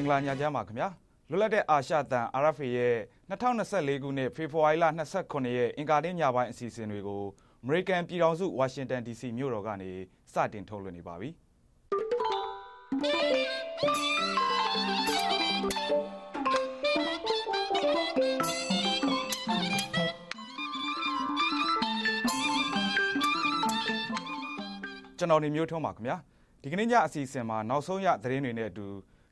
မင်္ဂလာညချမ်းပါခင်ဗျာလွတ်လပ်တဲ့အာရှတန် RFA ရဲ့2024ခုနှစ်ဖေဖော်ဝါရီလ29ရက်အင်ကာတင်းညပိုင်းအစီအစဉ်တွေကို American ပြည်ထောင်စုဝါရှင်တန် DC မြို့တော်ကနေစတင်ထုတ်လွှင့်နေပါပြီကျွန်တော်နေမျိုးထုံးပါခင်ဗျာဒီကနေ့ညအစီအစဉ်မှာနောက်ဆုံးရသတင်းတွေနဲ့အတူ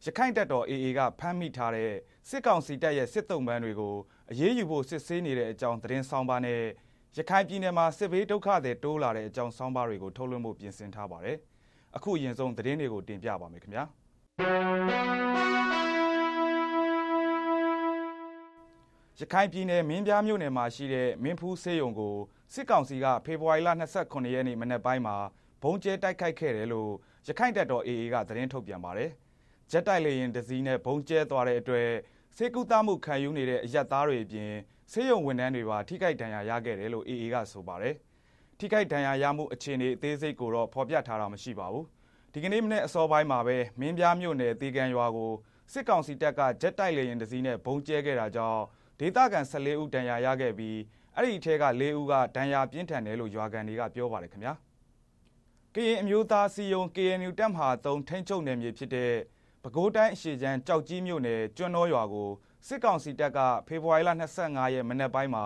ရခိုင်တပ်တော် AA ကဖမ်းမိထားတဲ့စစ်ကောင်စီတပ်ရဲ့စစ်တုံးပန်းတွေကိုအရေးယူဖို့စစ်ဆေးနေတဲ့အကြောင်းသတင်းဆောင်ပါနဲ့ရခိုင်ပြည်နယ်မှာစစ်ဘေးဒုက္ခတွေတိုးလာတဲ့အကြောင်းဆောင်ပါတွေကိုထုတ်လွှင့်ဖို့ပြင်ဆင်ထားပါတယ်။အခုအရင်ဆုံးသတင်းတွေကိုတင်ပြပါမယ်ခင်ဗျာ။ရခိုင်ပြည်နယ်မင်းပြားမြို့နယ်မှာရှိတဲ့မင်းဖူးဆေးရုံကိုစစ်ကောင်စီကဖေဖော်ဝါရီလ29ရက်နေ့မနက်ပိုင်းမှာဘုံကျဲတိုက်ခိုက်ခဲ့တယ်လို့ရခိုင်တပ်တော် AA ကသတင်းထုတ်ပြန်ပါတယ်။ ဂျက်တိုက်လေယာဉ်တစ်စီးနဲ့ဘုံကျဲသွားတဲ့အတွက်ဆေးကုသမှုခံယူနေတဲ့အရက်သားတွေအပြင်ဆေးရုံဝန်ထမ်းတွေပါထိခိုက်ဒဏ်ရာရခဲ့တယ်လို့ AA ကဆိုပါတယ်။ထိခိုက်ဒဏ်ရာရမှုအခြေအနေအသေးစိတ်ကိုတော့ဖော်ပြထားတာမရှိပါဘူး။ဒီကနေ့မနေ့အစောပိုင်းမှာပဲမင်းပြားမြို့နယ်တေကန်ရွာကိုစစ်ကောင်စီတပ်ကဂျက်တိုက်လေယာဉ်တစ်စီးနဲ့ဘုံကျဲခဲ့တာကြောင့်ဒေသခံ14ဦးဒဏ်ရာရခဲ့ပြီးအဲ့ဒီထဲက4ဦးကဒဏ်ရာပြင်းထန်တယ်လို့ရွာကန်တွေကပြောပါတယ်ခင်ဗျာ။ကရင်အမျိုးသားစီယုံ KNU တပ်မဟာ3ထိန်းချုပ်နယ်မြေဖြစ်တဲ့ ပဲခူးတိုင်းအရှေ့ချမ်းကြောက်ကြီးမြို့နယ်ကျွန်းတော်ရွာကိုစစ်ကောင်စီတပ်ကဖေဖော်ဝါရီလ25ရက်မနက်ပိုင်းမှာ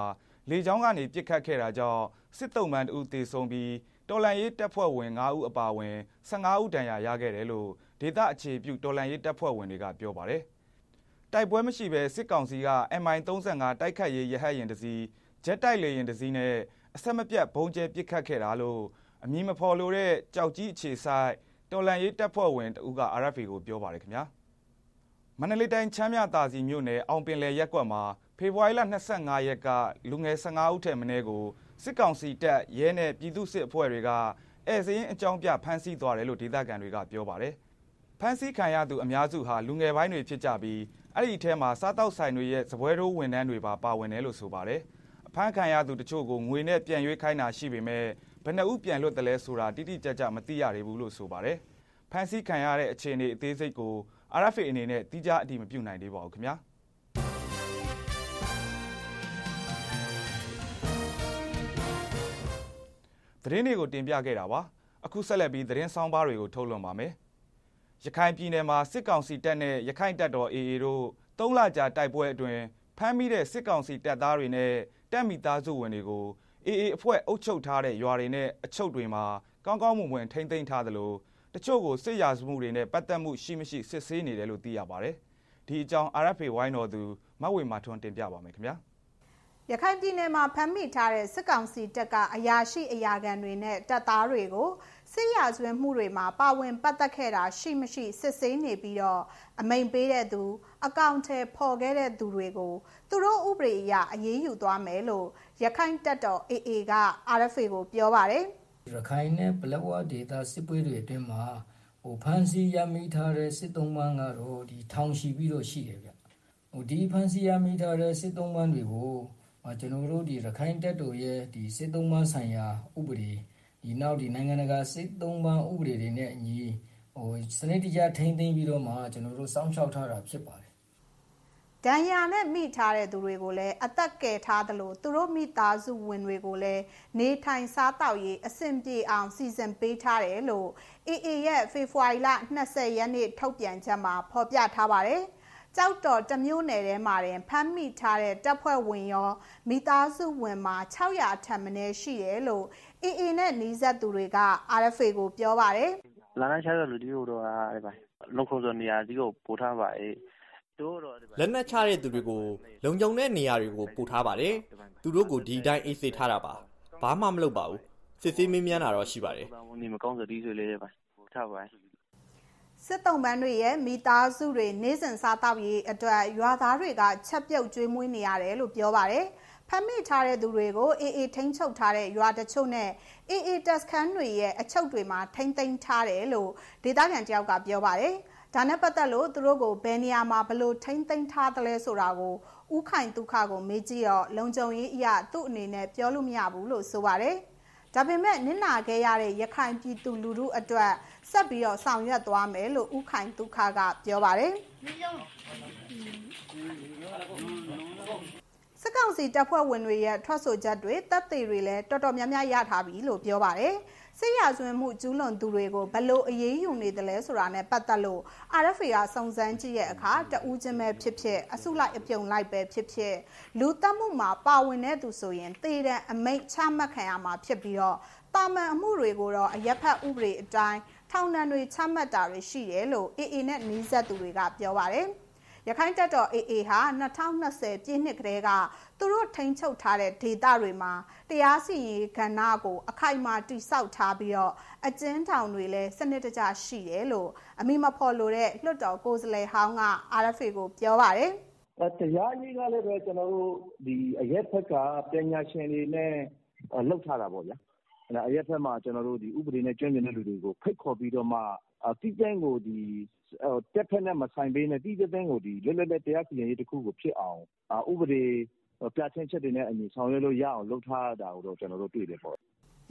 လေကြောင်းကနေပစ်ခတ်ခဲ့တာကြောင့်စစ်တုံးမှန်တူတေဆုံးပြီးတော်လန်ရေးတပ်ဖွဲ့ဝင်9ဦးအပါအဝင်15ဦးဒဏ်ရာရခဲ့တယ်လို့ဒေသအခြေပြုတော်လန်ရေးတပ်ဖွဲ့ဝင်တွေကပြောပါတယ်။တိုက်ပွဲမရှိဘဲစစ်ကောင်စီက MI35 တိုက်ခတ်ရေးရဟတ်ယာဉ်တစ်စီးဂျက်တိုက်လေယာဉ်တစ်စီးနဲ့အဆက်မပြတ်ဘုံကျဲပစ်ခတ်ခဲ့တာလို့အမည်မဖော်လို့တဲ့ကြောက်ကြီးအခြေဆိုင် တော်လန်ရေးတပ်ဖွဲ့ဝင်တဦးက RFA ကိုပြောပါတယ်ခင်ဗျာမန္တလေးတိုင်းချမ်းမြသာစီမြို့နယ်အောင်ပင်လယ်ရက်ကွက်မှာဖေဖော်ဝါရီလ25ရက်ကလူငယ်15ဦးထက်မင်းကိုစစ်ကောင်စီတပ်ရဲနဲ့ပြည်သူ့စစ်အဖွဲ့တွေကအဲစရင်အကြောင်းပြဖမ်းဆီးသွားတယ်လို့ဒေသခံတွေကပြောပါတယ်ဖမ်းဆီးခံရသူအများစုဟာလူငယ်ပိုင်းတွေဖြစ်ကြပြီးအဲ့ဒီထဲမှာစားတောက်ဆိုင်တွေရဲ့ဇပွဲထိုးဝန်ထမ်းတွေပါပါဝင်တယ်လို့ဆိုပါတယ်အဖမ်းခံရသူတချို့ကိုငွေနဲ့ပြန်ရွေးခိုင်းတာရှိပေမဲ့ ဘယ်နှဦးပြန်လွတ်တယ်လဲဆိုတာတိတိကျကျမသိရသေးဘူးလို့ဆိုပါတယ်။ဖန်ဆီးခံရတဲ့အခြေအနေအသေးစိတ်ကို RFA အနေနဲ့တိကျအတည်မပြုနိုင်သေးပါဘူးခင်ဗျာ။သတင်းတွေကိုတင်ပြခဲ့တာပါ။အခုဆက်လက်ပြီးသတင်းဆောင်ပါတွေကိုထုတ်လွှင့်ပါမယ်။ရခိုင်ပြည်နယ်မှာစစ်ကောင်စီတပ်နဲ့ရခိုင်တပ်တော် AA တို့၃လကြာတိုက်ပွဲအတွင်းဖမ်းမိတဲ့စစ်ကောင်စီတပ်သားတွေနဲ့တပ်မိသားစုဝင်တွေကို အေအေအဖွဲ့အုပ်ချုပ်ထားတဲ့ရွာတွေနဲ့အချုပ်တွေမှာကောင်းကောင်းမွန်မွန်ထိမ့်သိမ်းထားသလိုတချို့ကိုစစ်ရာဇမှုတွေနဲ့ပတ်သက်မှုရှိမရှိစစ်ဆေးနေတယ်လို့သိရပါတယ်။ဒီအကြောင်း RFA ဝိုင်းတော်သူမဝေမာထွန်းတင်ပြပါမယ်ခင်ဗျာ။ရခိုင်ပြည်နယ်မှာဖမ်းမိထားတဲ့စစ်ကောင်စီတပ်ကအရာရှိအရာခံတွေနဲ့တပ်သားတွေကို စစ်ရာဇဝတ်မှုတွေမှာပါဝင်ပတ်သက်ခဲ့တာရှိမရှိစစ်ဆေးနေပြီးတော့အမိန်ပေးတဲ့သူ အကောင့်ထဲပေါ်ခဲ့တဲ့သူတွေကို သူတို့ဥပဒေအရအရေးယူသွားမယ်လို့ရခိုင်တပ်တော် AA က RFA ကိုပြောပါတယ်ရခိုင်နဲ့ပလက်ဝဒေသစစ်ပွဲတွေအတွင်းမှာဟိုဖန်စီရမိထားတဲ့စစ်သုံးပန်းကတော့ဒီထောင်ရှိပြီးတော့ရှိတယ်ဗျဟိုဒီဖန်စီရမိထားတဲ့စစ်သုံးပန်းတွေကိုကျွန်တော်တို့ဒီရခိုင်တပ်တော်ရဲ့ဒီစစ်သုံးပန်းဆိုင်ရာဥပဒေ ဒီနောက်ဒီနိုင်ငံတကာစစ်သုံးပန်းဥပဒေတွေနဲ့အညီဟိုစနစ်တကျထိန်းသိမ်းပြီးတော့မှကျွန်တော်တို့စောင့်ရှောက်ထားတာဖြစ်ပါတယ်ဒဏ်ရာနဲ့မိထားတဲ့သူတွေကိုလည်းအသက်ကယ်ထားသလိုသူတို့မိသားစုဝင်တွေကိုလည်းနေထိုင်စားတောက်ရေးအဆင်ပြေအောင်စီစဉ်ပေးထားတယ်လို့ AA ရဲ့ဖေဖော်ဝါရီလ20ရက်နေ့ထုတ်ပြန်ချက်မှာဖော်ပြထားပါတယ်။ကြောက်တော်တမျိုးနယ်ထဲမှာတင်ဖမ်းမိထားတဲ့တပ်ဖွဲ့ဝင်ရောမိသားစုဝင်မှာ600အထက်မနည်းရှိတယ်လို့ AA နဲ့နှီးဆက်သူတွေက RFA ကိုပြောပါတယ်။လာနာချတဲ့လူတွေကိုတော့အဲ့ပါလုံခုံစောနေရာဒီကို ပို့ထားပါအေးလက်နက်ချတဲ့သူတွေကို လုံခြုံတဲ့နေရာတွေကို ပို့ထားပါတယ် သူတို့ကို ဒီတိုင်း အေးစေးထားတာပါ ဘာမှမလုပ်ပါဘူး စစ်ဆေးမင်းမြန်းတာတော့ ရှိပါတယ်နေမကောင်းစဒီဆိုလေးပါထားပါစစ်တုံးပန်းတွေရဲ့ မိသားစုတွေ နေစဉ်စားတောက်ရေးအတွက် ရွာသားတွေက ချက်ပြုတ်ကျွေးမွေးနေရတယ်လို့ ပြောပါတယ် ဖမ်းမိထားတဲ့သူတွေကိုအေးအေးထိန်းချုပ်ထားတဲ့ရွာတချို့နဲ့အေးအေးတက်စခန်းတွေရဲ့အချုပ်တွေမှာထိမ့်သိမ်းထားတယ်လို့ဒေသခံတယောက်ကပြောပါတယ်။ဒါနဲ့ပတ်သက်လို့သူတို့ကိုဘယ်နေရာမှာဘလို့ထိမ့်သိမ်းထားသလဲဆိုတာကိုဥခိုင်ဒုက္ခကိုမေးကြည့်တော့လုံခြုံရေးအရာသူ့အနေနဲ့ပြောလို့မရဘူးလို့ဆိုပါတယ်ဒါပေမဲ့နစ်နာခဲ့ရတဲ့ရခိုင်ပြည်သူလူထုအတွက်ဆက်ပြီးတော့ဆောင်ရွက်သွားမယ်လို့ဥခိုင်ဒုက္ခကပြောပါတယ် စက်ကောင်စီတပ်ဖွဲ့ဝင်တွေရဲ့ထွက်ဆိုချက်တွေတပ်သေးတွေလည်းတော်တော်များများရထားပြီလို့ပြောပါတယ်စစ်ရဆွေးမှုကျူးလွန်သူတွေကိုဘလို့အရေးယူနေတယ်လဲဆိုတာနဲ့ပတ်သက်လို့ RFA ကစုံစမ်းကြည့်ရဲ့အခါတဦးချင်းပဲဖြစ်ဖြစ်အစုလိုက်အပြုံလိုက်ပဲဖြစ်ဖြစ်လူတက်မှုမှာပါဝင်တဲ့သူဆိုရင်တေးတဲ့အမိတ်ချမှတ်ခံရမှာဖြစ်ပြီးတော့တာမန်အမှုတွေကိုတော့အရက်ဖက်ဥပဒေအတိုင်းထောင်ဒဏ်တွေချမှတ်တာတွေရှိတယ်လို့ AA နဲ့နှီးဆက်သူတွေကပြောပါတယ်။ ရခိုင်တပ်တော် AA ဟာ2020ပြည့်နှစ်ကလေးကသူတို့ထိန်းချုပ်ထားတဲ့ဒေသတွေမှာတရားစီရင်ကဏ္ဍကို အခိုင်အမာတိစောက်ထားပြီးတော့အကျဉ်းထောင်တွေလည်းစနစ်တကျရှိတယ်လို့အမိမဖော်လို့တဲ့လွှတ်တော်ကိုယ်စားလှယ်ဟောင်းက RFA ကိုပြောပါတယ်တရားရေးကလည်းပဲကျွန်တော်တို့ဒီအရက်ဖက်ကပညာရှင်တွေနဲ့လှုပ်ထားတာပေါ့ဗျာ။အရက်ဖက်မှာကျွန်တော်တို့ဒီဥပဒေနဲ့ကျွမ်းကျင်တဲ့လူတွေကိုဖိတ်ခေါ်ပြီးတော့မှ တိကျန်းကိုဒီတက်ဖက်နဲ့ မဆိုင်ဘဲနဲ့တိကျန်းကိုဒီလွတ်လပ်တဲ့ တရားစီရင်ရေးတစ်ခုကိုဖြစ်အောင် ဥပဒေပြဋ္ဌာန်းချက်တွေနဲ့အညီ ဆောင်ရွက်လို့ရအောင် လုပ်ထားတာကိုတော့ ကျွန်တော်တို့ တွေ့တယ်ပေါ့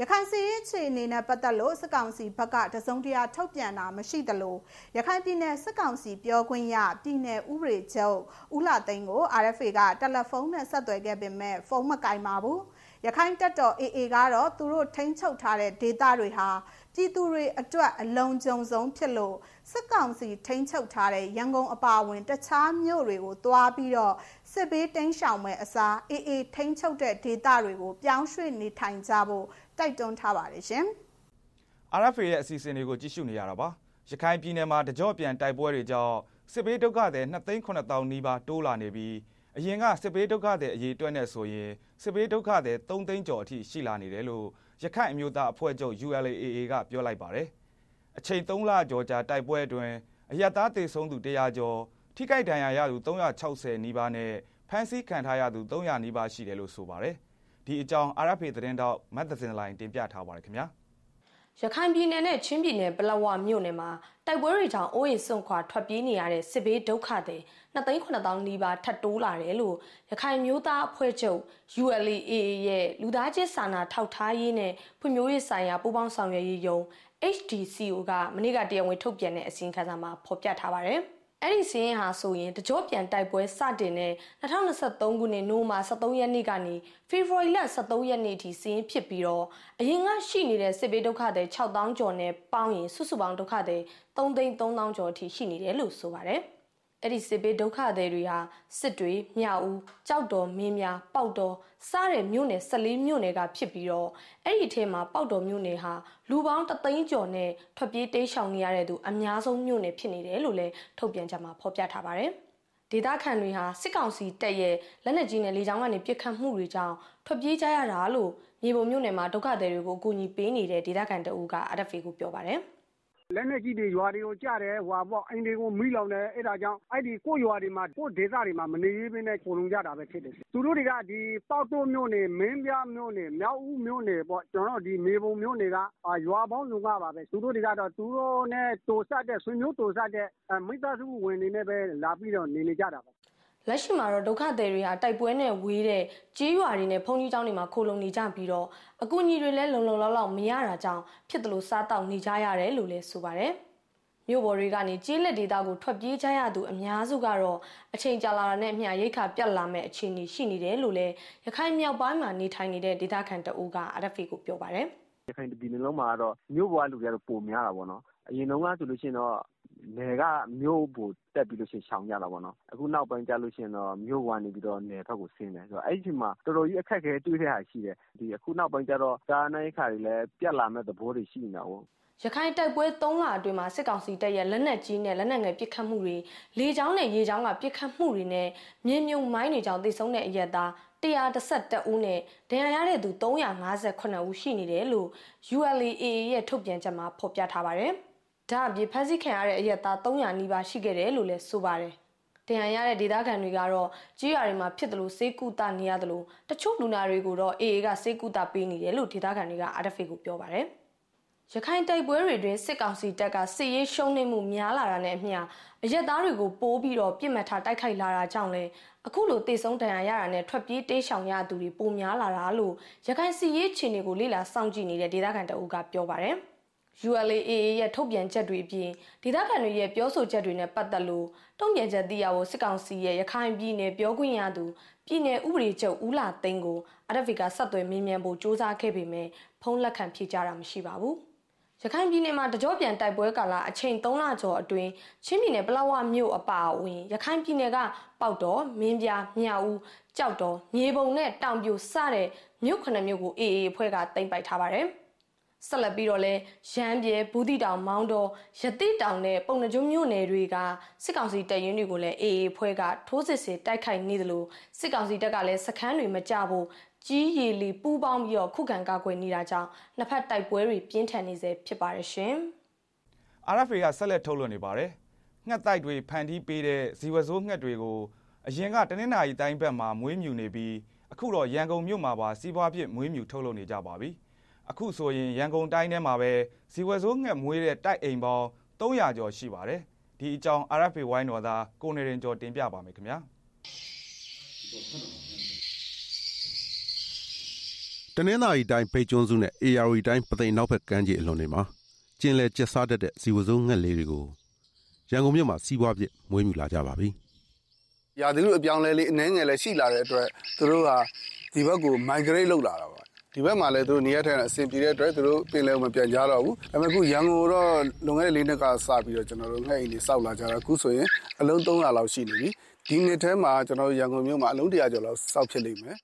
ရခိုင်စီရေးခြေအနေနဲ့ပတ်သက်လို့စစ်ကောင်စီဘက်ကတစုံတရာထုတ်ပြန်တာမရှိသလိုရခိုင်ပြည်နယ်စစ်ကောင်စီပြောခွင့်ရပြည်နယ်ဥပဒေချုပ်ဦးလာသိန်းကို RFA ကတယ်လီဖုန်းနဲ့ဆက်သွယ်ခဲ့ပေမဲ့ဖုန်းမကင်ပါဘူးရခိုင်တပ်တော် AA ကတော့သူတို့ထိန်းချုပ်ထားတဲ့ဒေသတွေဟာပြည်သူတွေအတွက်အလုံးကြုံဆုံးဖြစ်လို့စစ်ကောင်စီထိန်းချုပ်ထားတဲ့ရန်ကုန်အပါအဝင်တခြားမြို့တွေကိုသွားပြီးတော့စစ်ဘေးတင်းရှောင်မဲ့အစားအေးအေးထိန်းချုပ်တဲ့ဒေသတွေကိုပြောင်းရွှေ့နေထိုင်ကြဖို့ တိုက်တွန်းထားပါတယ်ရှင်။ RFA ရဲ့အစီအစဉ်တွေကိုကြည့်ရှုနေရတာပါ။ရခိုင်ပြည်နယ်မှာတကြော့ပြန်တိုက်ပွဲတွေကြောင့်စစ်ဘေးဒုက္ခသည်2,900နီးပါးတိုးလာနေပြီးအရင်ကစစ်ဘေးဒုက္ခသည်အရေးအတွက်နဲ့ဆိုရင်စစ်ဘေးဒုက္ခသည်3သိန်းကျော်အထိရှိလာနေတယ်လို့ရခိုင်အမျိုးသားအဖွဲ့ချုပ် ULAA ကပြောလိုက်ပါတယ်။အချိန်3လကျော်ကြာတိုက်ပွဲအတွင်းအရတားတေဆုံးသူ100ကျော်ထိခိုက်ဒဏ်ရာရသူ360နီးပါးနဲ့ဖမ်းဆီးခံထားရသူ300နီးပါးရှိတယ်လို့ဆိုပါတယ်။ ဒီအကြောင်း RFA သတင်းတောက်မတ်သစင်လိုင်းတင်ပြထားပါတယ်ခင်ဗျာ။ရခိုင်ပြည်နယ်နဲ့ချင်းပြည်နယ်ပလောဝမြို့နယ်မှာတိုက်ပွဲတွေကြောင့်အိုးအိမ်စွန့်ခွာထွက်ပြေးနေရတဲ့စစ်ဘေးဒုက္ခသည်2,900နီးပါးထပ်တိုးလာတယ်လို့ရခိုင်မျိုးသားအဖွဲ့ချုပ် ULAA ရဲ့လူသားချင်းစာနာထောက်ထားရေးနဲ့ဖွံ့ဖြိုးရေးဆိုင်ရာပူးပေါင်းဆောင်ရွက်ရေးယုံ HDCO ကမနေ့ကတရားဝင်ထုတ်ပြန်တဲ့အစီရင်ခံစာမှာဖော်ပြထားပါတယ်။ အဲ့ဒီစီးရင်ဟာဆိုရင်တကြောပြန်တိုက်ပွဲစတင်တဲ့2023ခုနှစ်နိုဝင်ဘာ23ရက်နေ့ကနေဖေဖော်ဝါရီလ23ရက်နေ့ထိစီးရင်ဖြစ်ပြီးတော့အရင်ကရှိနေတဲ့စစ်ဘေးဒုက္ခတွေ6000ကျော်နဲ့ပေါင်းရင်စုစုပေါင်းဒုက္ခတွေ3,3000ကျော်အထိရှိနေတယ်လို့ဆိုပါတယ်။ အဲ့ဒီစစ်ဘေးဒုက္ခသည်တွေဟာစစ်တွေမြောက်ဦးကြောက်တော်မင်းများပေါက်တော်စားတဲ့မြို့နယ်14မြို့နယ်ကဖြစ်ပြီးတော့အဲ့ဒီထဲမှာပေါက်တော်မြို့နယ်ဟာလူပေါင်းတသိန်းကျော်နဲ့ထွက်ပြေးတိမ်းရှောင်နေရတဲ့သူအများဆုံးမြို့နယ်ဖြစ်နေတယ်လို့လည်းထုတ်ပြန်ကြမှာဖော်ပြထားပါတယ်ဒေသခံတွေဟာစစ်ကောင်စီတပ်ရဲ့လက်နက်ကြီးနဲ့လေကြောင်းကနေပစ်ခတ်မှုတွေကြောင့်ထွက်ပြေးကြရတာလို့မြေပုံမြို့နယ်မှာဒုက္ခသည်တွေကိုအကူအညီပေးနေတဲ့ဒေသခံတအူးက RFA ကိုပြောပါတယ်။ လက်နက်ကြီးတွေ ရွာတွေကို ကျတယ်ဟိုဟာပေါ့အိမ်တွေကို မီးလောင်တယ် အဲ့ဒါကြောင့်အဲ့ဒီကိုရွာတွေမှာ ကိုဒေသတွေမှာ မနေရင်းနဲ့ပုံလုံကြတာပဲဖြစ်တယ် သူတို့တွေကဒီပေါက်တိုးမျိုးနေမင်းပြမျိုးနေမြောက်ဦးမျိုးနေပေါ့ ကျွန်တော်ဒီမေပုံမျိုးတွေကရွာပေါင်းစုံကပါပဲ သူတို့တွေကတော့ သူတို့နဲ့တိုဆက်တဲ့ ဆွေမျိုးတိုဆက်တဲ့ မိသားစုဝင်တွေနဲ့ပဲ လာပြီးတော့ နေနေကြတာပါ လက်ရှိမှာတော့ဒုက္ခသည်တွေဟာတိုက်ပွဲနဲ့ဝေးတဲ့ကြေးရွာတွေနဲ့ဘုံကြီးကျောင်းတွေမှာခိုလုံနေကြပြီးတော့အကူအညီတွေလည်းလုံလုံလောက်လောက်မရတာကြောင့်ဖြစ်တယ်လို့စားတောက်နေကြရတယ်လို့လည်းဆိုပါတယ်။မြို့ပေါ်တွေကနေကြေးလက်ဒေတာကိုထွက်ပြေးကြရသူအများစုကတော့အချိန်ကြာလာတာနဲ့အမျှရိတ်ခါပြတ်လာမဲ့အခြေအနေရှိနေတယ်လို့လည်းရခိုင်မြောက်ပိုင်းမှာနေထိုင်နေတဲ့ဒေသခံတအူးက RFA ကိုပြောပါတယ်။ရခိုင်ပြည်နယ်လုံးမှာတော့မြို့ပေါ်လူတွေကတော့ပုံများတာပေါ့နော်။အရင်တုန်းကဆိုလို့ရှိရင်တော့ နယ်က မြို့ပိုတက်ပြီးလို့ရှိရင် ရှောင်ကြတာပေါ့နော်။အခုနောက်ပိုင်းကျလို့ရှိရင်တော့ မြို့ပေါ်ကနေပြီးတော့ နယ်ဘက်ကိုဆင်းတယ်။အဲဒီအချိန်မှာ တော်တော်ကြီး အခက်အခဲတွေ့တဲ့ဟာရှိတယ်။အခုနောက်ပိုင်းကျတော့ စားနပ်ရိက္ခာတွေလည်း ပြတ်လာမယ့်သဘောတွေ ရှိနေတာကိုး။ရခိုင်တိုက်ပွဲ ၃ လအတွင်းမှာ စစ်ကောင်စီတပ်ရဲ့ လက်နက်ကြီးနဲ့ လက်နက်ငယ်ပစ်ခတ်မှုတွေ လေကြောင်းနဲ့ ရေကြောင်းက ပစ်ခတ်မှုတွေနဲ့ မြေမြုံမိုင်းတွေကြောင့်တိုက်ဆုံတဲ့အရက်သား112ဦးနဲ့ ဒဏ်ရာရတဲ့သူ358ဦး ရှိနေတယ်လို့ ULAA ရဲ့ ထုတ်ပြန်ချက်မှာ ဖော်ပြထားပါတယ်။ ဒါအပြင်ဖမ်းဆီးခံရတဲ့အရက်သား300နီးပါးရှိခဲ့တယ်လို့လည်းဆိုပါတယ်။တရားရတဲ့ဒေသခံတွေကတော့ကြီးရွာတွေမှာဖြစ်တယ်လို့စေကူတာနေရတယ်လို့တချို့လူနာတွေကိုတော့ AA ကစေကူတာပေးနေတယ်လို့ဒေသခံတွေက RFA ကိုပြောပါတယ်။ရခိုင်တိုက်ပွဲတွေတွင်စစ်ကောင်စီတပ်ကစစ်ရေးရှုံးနိမှုများလာတာနဲ့အမျှအရက်သားတွေကိုပိုးပြီးတော့ပြစ်မှတ်ထားတိုက်ခိုက်လာတာကြောင့်လဲအခုလိုတေဆုံးဒဏ်ရာရတာနဲ့ထွက်ပြေးတေးရှောင်ရသူတွေပိုများလာတာလို့ရခိုင်စစ်ရေးခြေနေကိုလေ့လာစောင့်ကြည့်နေတဲ့ဒေသခံတအုပ်ကပြောပါတယ်။ ULAA ရဲ့ထုတ်ပြန်ချက်တွေအပြင်ဒေသခံတွေရဲ့ပြောဆိုချက်တွေနဲ့ပတ်သက်လို့တုံ့ပြန်ချက်သိရဖို့စစ်ကောင်စီရဲ့ရခိုင်ပြည်နယ်ပြောခွင့်ရသူပြည်နယ်ဥပဒေချုပ်ဦးလာသိန်းကို RFA ကဆက်သွယ်မေးမြန်းဖို့စ조사ခဲ့ပေမဲ့ဖုန်းလက်ခံဖြေကြားတာမရှိပါဘူး။ရခိုင်ပြည်နယ်မှာတကြောပြန်တိုက်ပွဲကာလအချိန်3လကျော်အတွင်းချင်းပြည်နယ်ပလောဝမြို့အပါအဝင်ရခိုင်ပြည်နယ်ကပေါက်တော်မင်းပြမြောက်ဦးကြောက်တော်မြေပုံနဲ့တောင်ပြိုစတဲ့မြို့ခဏမြို့ကို AA အဖွဲ့ကတင်ပိုက်ထားပါတယ်။ ဆက်လက်ပြီးတော့လဲရမ်းပြဲဘူးတိတောင်မောင်းတော်ရတိတောင်နဲ့ပုံနှကျုံမြို့နယ်တွေကစစ်ကောင်စီတပ်ရင်းတွေကိုလည်း AA ဖွဲ့ကထိုးစစ်ဆင်တိုက်ခိုက်နေသလိုစစ်ကောင်စီတပ်ကလည်းစခန်းတွေမကြဖို့ကြီးရီလီပူးပေါင်းပြီးတော့ခုခံကာကွယ်နေတာကြောင့်နှစ်ဖက်တိုက်ပွဲတွေပြင်းထန်နေစေဖြစ်ပါတယ်ရှင်။ RFA ကဆက်လက်ထုတ်လွှင့်နေပါတယ်။ငှက်တိုက်တွေဖန်တီးပေးတဲ့ဇီဝဆိုးငှက်တွေကိုအရင်ကတနင်္လာရီတိုင်းဘက်မှာမွေးမြူနေပြီးအခုတော့ရန်ကုန်မြို့မှာပါစီးပွားဖြစ်မွေးမြူထုတ်လုပ်နေကြပါပြီ။ အခုဆိုရင်ရန်ကုန်တိုင်းထဲမှာပဲဇီဝဆိုးငှက်မွေးတဲ့တိုက်အိမ်ပေါင်း300ကျော်ရှိပါတယ်ဒီအကြောင်း RFA ဝိုင်းတော်သားကိုနေရင်ကျော်တင်ပြပါမယ်ခင်ဗျာတနင်္သာရီတိုင်းဖိတ်ကျွန်းစုနဲ့ AR တိုင်းပသိမ်နောက်ဘက်ကမ်းခြေအလွန်တွေမှာကျင်းလဲကျက်စားတတ်တဲ့ဇီဝဆိုးငှက်လေးတွေကိုရန်ကုန်မြို့မှာစီးပွားပြမွေးမြူလာကြပါပြီ။ရာသီဥတုအပြောင်းလဲလေးအနှဲငယ်လည်းရှိလာတဲ့အတွက်သူတို့ကဒီဘက်ကို migrate လုပ်လာတာပါ ဒီဘက်မှာလည်းသူတို့နေရထိုင်အဆင်ပြေတဲ့အတွက်သူတို့ပင်လယ်မပြန်ကြတော့ဘူးဒါပေမဲ့အခုရန်ကုန်တော့လွန်ခဲ့တဲ့၄နှစ်ကစပြီးတော့ကျွန်တော်တို့ငှက်အိမ်တွေစောက်လာကြတော့အခုဆိုရင်အလုံး300လောက်ရှိနေပြီဒီနှစ်ထဲမှာကျွန်တော်တို့ရန်ကုန်မြို့မှာအလုံး100ကျော်လောက်စောက်ဖြစ်လိမ့်မယ်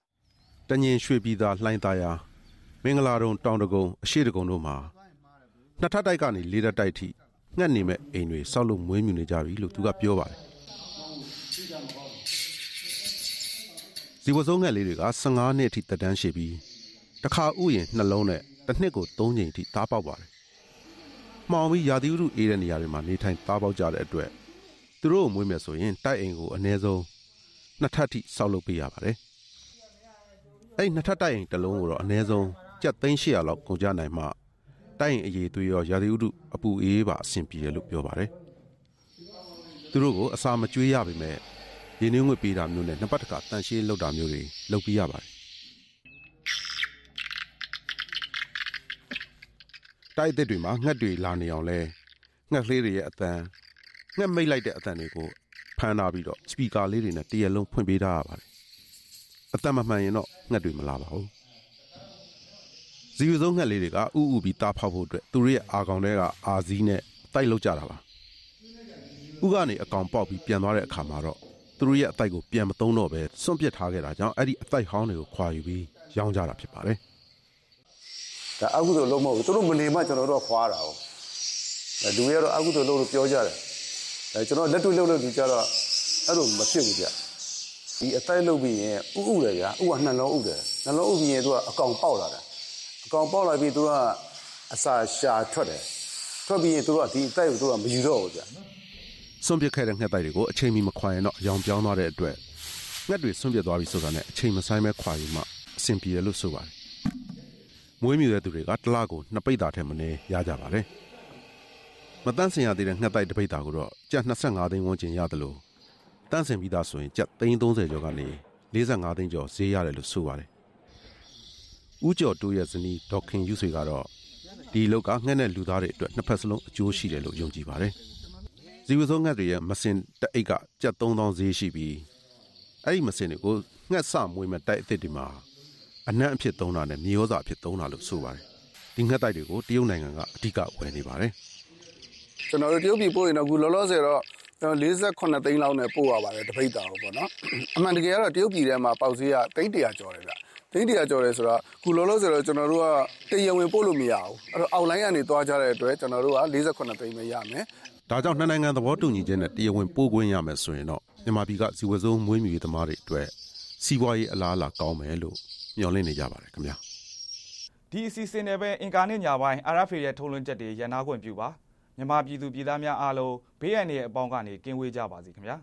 တညင်ရွှေပြည်သာလှိုင်းသားရာမင်္ဂလာတုံတောင်တကုံအရှိတကုံတို့မှာနှစ်ထပ်တိုက်ကနေလေးထပ်တိုက်ထိငှက်နေမဲ့အိမ်တွေစောက်လို့မွေးမြူနေကြပြီလို့သူကပြောပါတယ်ဒီဝစုံငှက်လေးတွေက15နှစ်အထိတက်တန်းရှိပြီး တစ်ခါဥယျာဉ်နှလုံးနဲ့တစ်နှစ်ကို3ချိန်ထိသားပေါက်ပါတယ်။မှောင်ပြီးရာသီဥတုအေးတဲ့နေရာတွေမှာနေထိုင်သားပေါက်ကြတဲ့အတွက်သူတို့ကိုမွေးမယ်ဆိုရင်တိုက်အိမ်ကိုအနည်းဆုံးနှစ်ထပ်ထိဆောက်လုပ်ပေးရပါတယ်။အဲ့နှစ်ထပ်တိုက်အိမ်တစ်လုံးကိုတော့အနည်းဆုံးကျပ်သိန်း800လောက်ကုန်ကျနိုင်မှတိုက်အိမ်အရေးသွေးရောရာသီဥတုအပူအေးပါအဆင်ပြေတယ်လို့ပြောပါတယ်။သူတို့ကိုအစာမကျွေးရပါပဲ။ရင်းနှီးငွေပေးတာမျိုးနဲ့နှစ်ပတ်တခါတန်ရှင်းလုပ်တာမျိုးတွေလုပ်ပြရပါတယ် တိုက်အစ်တွေမှာငှက်တွေလာနေအောင်လဲငှက်လေးတွေရဲ့အတန်ငှက်မိတ်လိုက်တဲ့အတန်တွေကိုဖမ်းထားပြီးတော့စပီကာလေးတွေနဲ့တရက်လုံးဖွင့်ပေးထားရပါတယ်အတန်မမှန်ရင်တော့ငှက်တွေမလာပါဘူးဇီဝဆုံးငှက်လေးတွေကဥဥပြီးတာဖောက်ဖို့အတွက်သူတို့ရဲ့အာကောင်တွေကအာဇီးနဲ့တိုက်လောက်ကြတာပါဥကနေအကောင်ပေါက်ပြီးပြန်သွားတဲ့အခါမှာတော့သူတို့ရဲ့အတိုက်ကိုပြန်မသုံးတော့ပဲစွန့်ပစ်ထားခဲ့တာကြောင့်အဲ့ဒီအတိုက်ဟောင်းတွေကိုခွာယူပြီးရောင်းကြတာဖြစ်ပါတယ် ဒါအကုသိုလ်လုံးမဟုတ်ဘူးသူတို့မနေမှကျွန်တော်တို့ခွာတာ哦လူတွေကတော့အကုသိုလ်လုံးလို့ပြောကြတယ်အဲကျွန်တော်လက်တွေ့လုပ်လို့ဒီကြတော့အဲ့လိုမဖြစ်ဘူးဗျဒီအသက်လုပ်ပြီးရင်ဥဥတယ်ဗျာဥကနှလုံးဥတယ်နှလုံးဥပြီးရင်သူကအကောင်ပေါက်လာတယ်အကောင်ပေါက်လာပြီးသူကအစာရှာထွက်တယ်ထွက်ပြီးရင်သူကဒီအသက်ကိုသူကမယူတော့ဘူးဗျစွန့်ပစ်ခဲ့တဲ့ငှက်တိုက်တွေကိုအချိန်မီမခွာရင်တော့အယောင်ပြောင်းသွားတဲ့အတွက်ငှက်တွေစွန့်ပစ်သွားပြီဆိုတာနဲ့အချိန်မဆိုင်ပဲခွာယူမှအဆင်ပြေတယ်လို့ဆိုပါတယ် မွေးမြူတဲ့သူတွေကတစ်လကိုနှစ်ပိတ်တာထက်မနည်းရကြပါတယ်။မတန့်စင်ရသေးတဲ့ငှက်တိုက်တစ်ပိတ်တာကိုတော့ကျပ်25သိန်းဝန်းကျင်ရတယ်လို့တန့်စင်ပြီးသားဆိုရင်ကျပ်330ကျော်ကနေ45သိန်းကျော်ဈေးရတယ်လို့ဆိုပါတယ်။ဦးကျော်တိုးရဲ့ဇနီးဒေါက်ခင်ယူဆွေကတော့ဒီလောက်ကငှက်နဲ့လူသားတွေအတွက်နှစ်ဖက်စလုံးအကျိုးရှိတယ်လို့ယုံကြည်ပါတယ်။ဇီဝဆုံးငှက်တွေရဲ့မစင်တအိတ်ကကျပ်3000ဈေးရှိပြီးအဲ့ဒီမစင်တွေကိုငှက်စမွေးမဲ့တိုက်အစ်စ်တွေမှာ အနံ့အဖြစ်သုံးတာနဲ့မြေဩဇာအဖြစ်သုံးတာလို့ဆိုပါတယ်ဒီငှက်တိုက်တွေကိုတရုတ်နိုင်ငံကအဓိကဝယ်နေပါတယ်ကျွန်တော်တို့တရုတ်ပြည်ပို့ရင်တော့အခုလောလောဆယ်တော့ကျွန်တော်48သိန်းလောက်နဲ့ပို့ရပါတယ်တပိတ်တာကိုပေါ့နော်အမှန်တကယ်ကတော့တရုတ်ပြည်ထဲမှာပေါက်ဈေးကသိန်း100ကျော်တယ်ဗျသိန်း100ကျော်တယ်ဆိုတော့အခုလောလောဆယ်တော့ကျွန်တော်တို့ကတရဝင်ပို့လို့မရဘူးအဲ့တော့အောက်လိုင်းကနေသွားကြတဲ့အတွက်ကျွန်တော်တို့က48သိန်းပဲရမယ်ဒါကြောင့်နှစ်နိုင်ငံသဘောတူညီချက်နဲ့တရားဝင်ပို့ခွင့်ရမယ်ဆိုရင်တော့မြန်မာပြည်ကဇီဝစုံမွေးမြူရေးသမားတွေအတွက်စီးပွားရေးအလားအလာကောင်းမယ်လို့ မျှော်လင့်နေကြပါတယ်ခင်ဗျာဒီအစီအစဉ်တွေပဲအင်ကာနဲ့ညာပိုင်း RFA ရဲ့ထုတ်လွှင့်ချက်တွေရန်နာခွင့်ပြုပါမြန်မာပြည်သူပြည်သားများအားလုံးဘေးအန္တရာယ်အပေါင်းကနေကင်းဝေးကြပါစေခင်ဗျာ